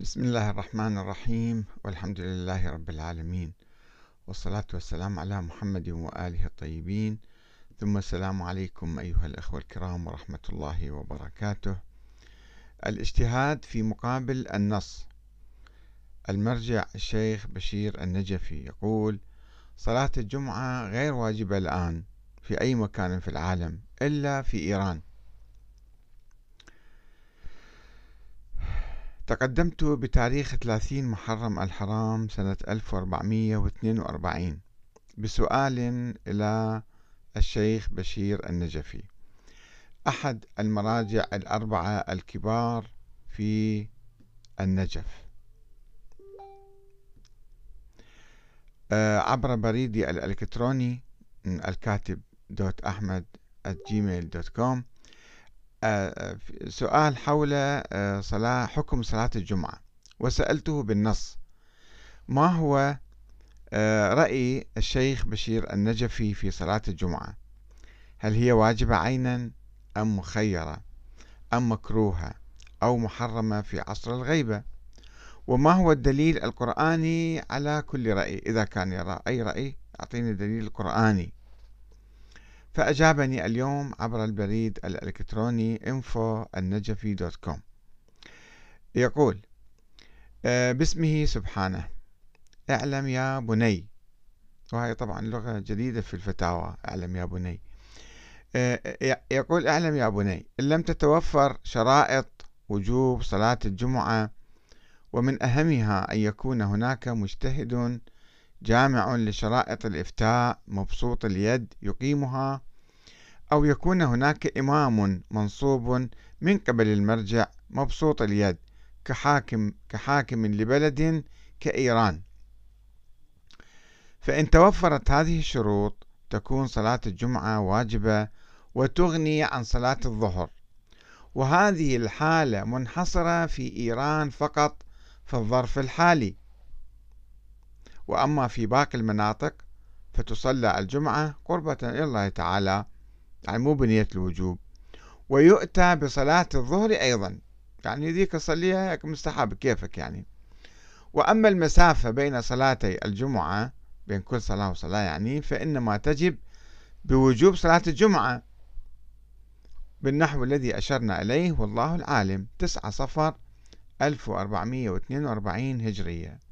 بسم الله الرحمن الرحيم والحمد لله رب العالمين والصلاة والسلام على محمد وآله الطيبين. ثم السلام عليكم أيها الأخوة الكرام ورحمة الله وبركاته. الاجتهاد في مقابل النص. المرجع الشيخ بشير النجفي يقول صلاة الجمعة غير واجبة الآن في أي مكان في العالم إلا في إيران. تقدمت بتاريخ 30 محرم الحرام سنة 1442 بسؤال إلى الشيخ بشير النجفي. أحد المراجع الأربعة الكبار في النجف. آه، عبر بريدي الإلكتروني الكاتب دوت أحمد كوم آه، سؤال حول آه، صلاة حكم صلاة الجمعة. وسألته بالنص ما هو آه، رأي الشيخ بشير النجفي في صلاة الجمعة؟ هل هي واجبة عينا أم مخيرة أم مكروهة أو محرمة في عصر الغيبة؟ وما هو الدليل القرآني على كل رأي؟ إذا كان يرى أي رأي أعطيني دليل قرآني. فأجابني اليوم عبر البريد الإلكتروني info النجفي دوت كوم يقول آه، باسمه سبحانه. أعلم يا بني. وهي طبعا لغة جديدة في الفتاوى أعلم يا بني. آه، يقول أعلم يا بني. إن لم تتوفر شرائط وجوب صلاة الجمعة ومن أهمها أن يكون هناك مجتهد جامع لشرائط الإفتاء مبسوط اليد يقيمها أو يكون هناك إمام منصوب من قبل المرجع مبسوط اليد كحاكم كحاكم لبلد كإيران. فإن توفرت هذه الشروط تكون صلاة الجمعة واجبة وتغني عن صلاة الظهر. وهذه الحالة منحصرة في إيران فقط في الظرف الحالي. وأما في باقي المناطق فتصلى الجمعة قربة إلى الله تعالى. يعني مو بنية الوجوب. ويؤتى بصلاة الظهر أيضا. يعني ذيك صليها مستحب كيفك يعني. وأما المسافة بين صلاتي الجمعة بين كل صلاة وصلاة يعني فإنما تجب بوجوب صلاة الجمعة. بالنحو الذي أشرنا إليه والله العالم تسعة صفر 1442 هجرية.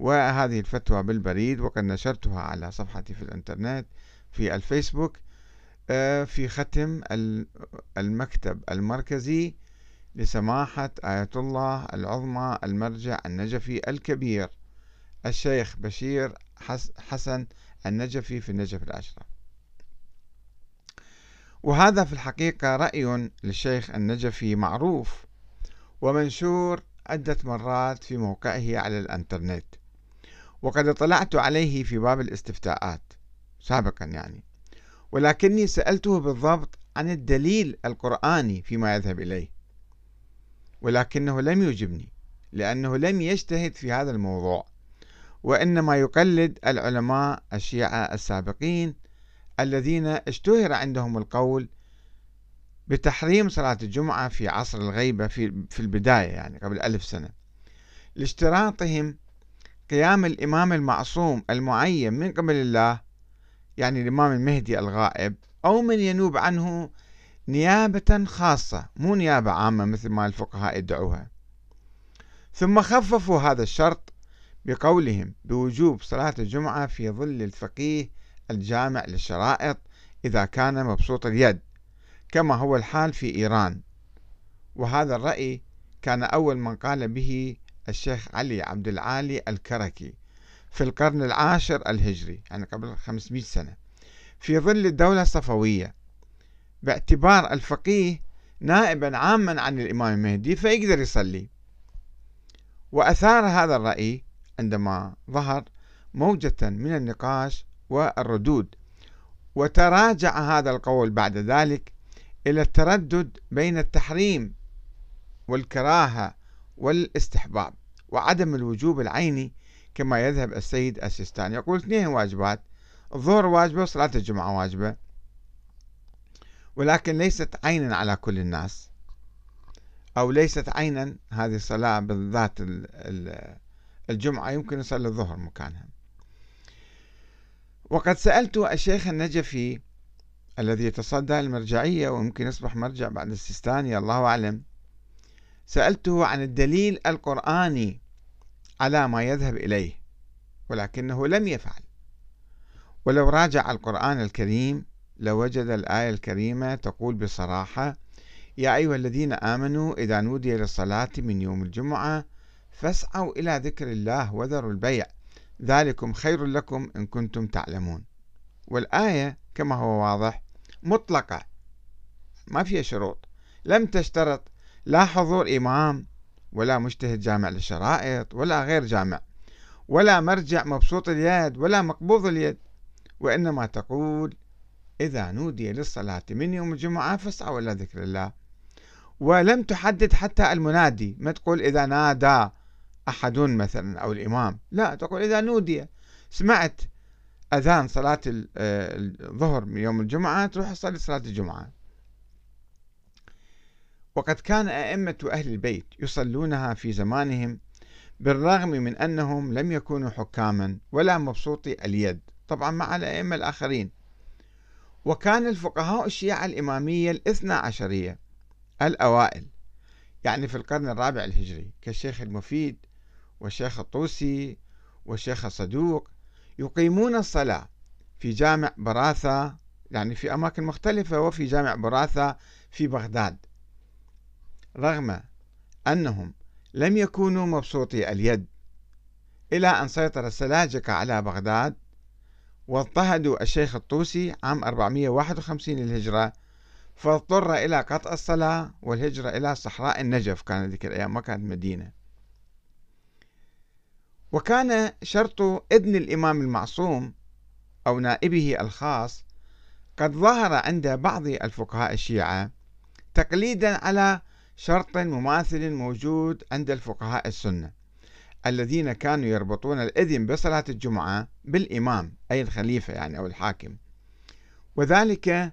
وهذه الفتوى بالبريد وقد نشرتها على صفحتي في الإنترنت في الفيسبوك آه، في ختم المكتب المركزي لسماحة آية الله العظمى المرجع النجفي الكبير الشيخ بشير حسن النجفي في النجف الأشرف وهذا في الحقيقة رأي للشيخ النجفي معروف ومنشور عدة مرات في موقعه على الإنترنت. وقد اطلعت عليه في باب الاستفتاءات سابقا يعني. ولكني سألته بالضبط عن الدليل القرآني فيما يذهب إليه. ولكنه لم يجبني لأنه لم يجتهد في هذا الموضوع وإنما يقلد العلماء الشيعة السابقين الذين اشتهر عندهم القول بتحريم صلاة الجمعة في عصر الغيبة في, البداية يعني قبل ألف سنة. لاشتراطهم قيام الإمام المعصوم المعين من قبل الله يعني الإمام المهدي الغائب أو من ينوب عنه نيابة خاصة مو نيابة عامة مثل ما الفقهاء يدعوها. ثم خففوا هذا الشرط بقولهم بوجوب صلاة الجمعة في ظل الفقيه الجامع للشرائط إذا كان مبسوط اليد كما هو الحال في إيران. وهذا الرأي كان أول من قال به الشيخ علي عبد العالي الكركي في القرن العاشر الهجري يعني قبل 500 سنة. في ظل الدولة الصفوية باعتبار الفقيه نائبا عاما عن الإمام المهدي فيقدر يصلي. وأثار هذا الرأي عندما ظهر موجة من النقاش والردود وتراجع هذا القول بعد ذلك إلى التردد بين التحريم والكراهة والاستحباب. وعدم الوجوب العيني كما يذهب السيد السيستاني. يقول اثنين واجبات الظهر واجبة وصلاة الجمعة واجبة ولكن ليست عينا على كل الناس أو ليست عينا هذه الصلاة بالذات الجمعة يمكن يصلي الظهر مكانها. وقد سألت الشيخ النجفي الذي يتصدى المرجعية ويمكن يصبح مرجع بعد السيستاني الله أعلم سألته عن الدليل القرآني على ما يذهب إليه ولكنه لم يفعل. ولو راجع القرآن الكريم لوجد الآية الكريمة تقول بصراحة يا أيها الذين آمنوا إذا نودي للصلاة من يوم الجمعة فاسعوا إلى ذكر الله وذروا البيع. ذلكم خير لكم إن كنتم تعلمون. والآية كما هو واضح مطلقة ما فيها شروط. لم تشترط لا حضور إمام ولا مجتهد جامع للشرائط ولا غير جامع ولا مرجع مبسوط اليد ولا مقبوض اليد وإنما تقول إذا نودي للصلاة من يوم الجمعة فاسعوا إلى ذكر الله. ولم تحدد حتى المنادي ما تقول إذا نادى أحد مثلا أو الإمام لا تقول إذا نودي. سمعت أذان صلاة آه، الظهر من يوم الجمعة تروح تصلي صلاة الجمعة. وقد كان أئمة أهل البيت يصلونها في زمانهم بالرغم من أنهم لم يكونوا حكاما ولا مبسوطي اليد طبعا مع الأئمة الآخرين. وكان الفقهاء الشيعة الإمامية الاثنى عشرية الأوائل يعني في القرن الرابع الهجري كالشيخ المفيد والشيخ الطوسي والشيخ الصدوق يقيمون الصلاة في جامع براثة يعني في أماكن مختلفة وفي جامع براثة في بغداد. رغم أنهم لم يكونوا مبسوطي اليد إلى أن سيطر السلاجقة على بغداد واضطهدوا الشيخ الطوسي عام 451 للهجرة فاضطر إلى قطع الصلاة والهجرة إلى صحراء النجف كانت ذيك الأيام ما كانت مدينة. وكان شرط إذن الإمام المعصوم أو نائبه الخاص قد ظهر عند بعض الفقهاء الشيعة تقليدا على شرط مماثل موجود عند الفقهاء السنة الذين كانوا يربطون الإذن بصلاة الجمعة بالإمام أي الخليفة يعني أو الحاكم. وذلك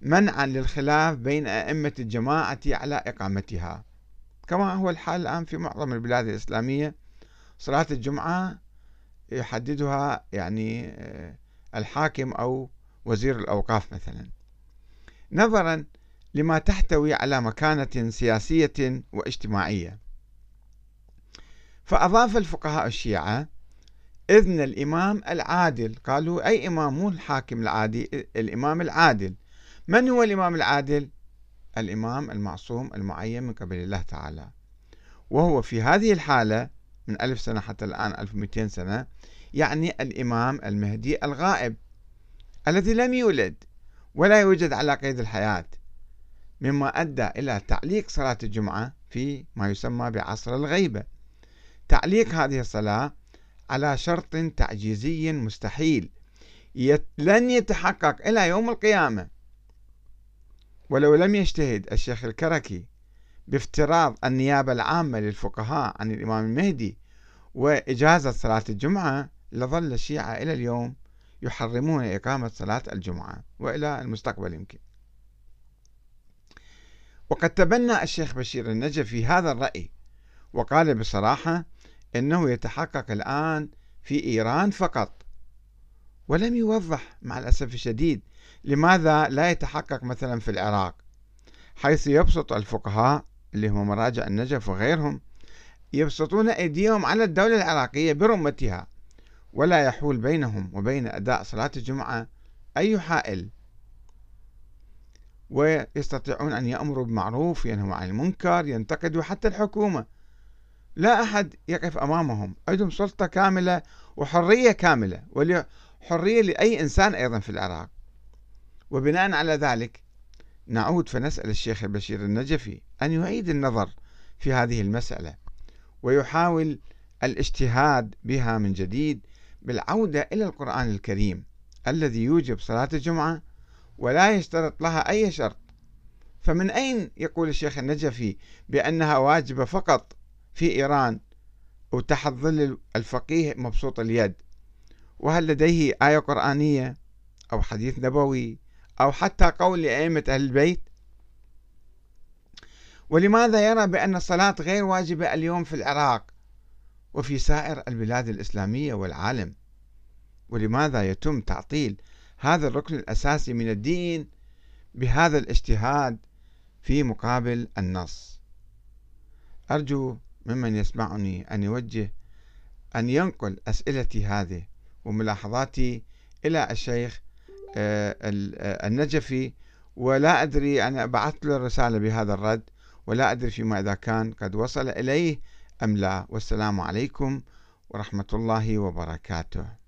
منعا للخلاف بين أئمة الجماعة على إقامتها. كما هو الحال الآن في معظم البلاد الإسلامية صلاة الجمعة يحددها يعني آه، الحاكم أو وزير الأوقاف مثلا. نظرا لما تحتوي على مكانة سياسية واجتماعية. فأضاف الفقهاء الشيعة إذن الإمام العادل قالوا أي إمام مو الحاكم العادي الإمام العادل. من هو الإمام العادل؟ الإمام المعصوم المعين من قبل الله تعالى. وهو في هذه الحالة من ألف سنة حتى الآن 1200 سنة يعني الإمام المهدي الغائب الذي لم يولد ولا يوجد على قيد الحياة. مما أدى إلى تعليق صلاة الجمعة في ما يسمى بعصر الغيبة. تعليق هذه الصلاة على شرط تعجيزي مستحيل لن يتحقق إلى يوم القيامة. ولو لم يجتهد الشيخ الكركي بافتراض النيابة العامة للفقهاء عن الإمام المهدي وإجازة صلاة الجمعة لظل الشيعة إلى اليوم يحرمون إقامة صلاة الجمعة وإلى المستقبل يمكن. وقد تبنى الشيخ بشير النجفي هذا الرأي وقال بصراحة إنه يتحقق الآن في إيران فقط ولم يوضح مع الأسف الشديد لماذا لا يتحقق مثلا في العراق حيث يبسط الفقهاء اللي هم مراجع النجف وغيرهم يبسطون أيديهم على الدولة العراقية برمتها ولا يحول بينهم وبين أداء صلاة الجمعة أي حائل. ويستطيعون أن يأمروا بالمعروف ينهوا عن المنكر ينتقدوا حتى الحكومة. لا أحد يقف أمامهم. عندهم سلطة كاملة وحرية كاملة وحرية لأي إنسان أيضا في العراق. وبناء على ذلك نعود فنسأل الشيخ البشير النجفي أن يعيد النظر في هذه المسألة ويحاول الاجتهاد بها من جديد بالعودة إلى القرآن الكريم الذي يوجب صلاة الجمعة ولا يشترط لها أي شرط. فمن أين يقول الشيخ النجفي بأنها واجبة فقط في إيران وتحت ظل الفقيه مبسوط اليد؟ وهل لديه آية قرآنية أو حديث نبوي أو حتى قول لأئمة أهل البيت؟ ولماذا يرى بأن الصلاة غير واجبة اليوم في العراق وفي سائر البلاد الإسلامية والعالم؟ ولماذا يتم تعطيل هذا الركن الأساسي من الدين بهذا الاجتهاد في مقابل النص. أرجو ممن يسمعني أن يوجه أن ينقل أسئلتي هذه وملاحظاتي إلى الشيخ آه، آه، النجفي ولا أدري أنا بعثت له رسالة بهذا الرد ولا أدري فيما إذا كان قد وصل إليه أم لا. والسلام عليكم ورحمة الله وبركاته.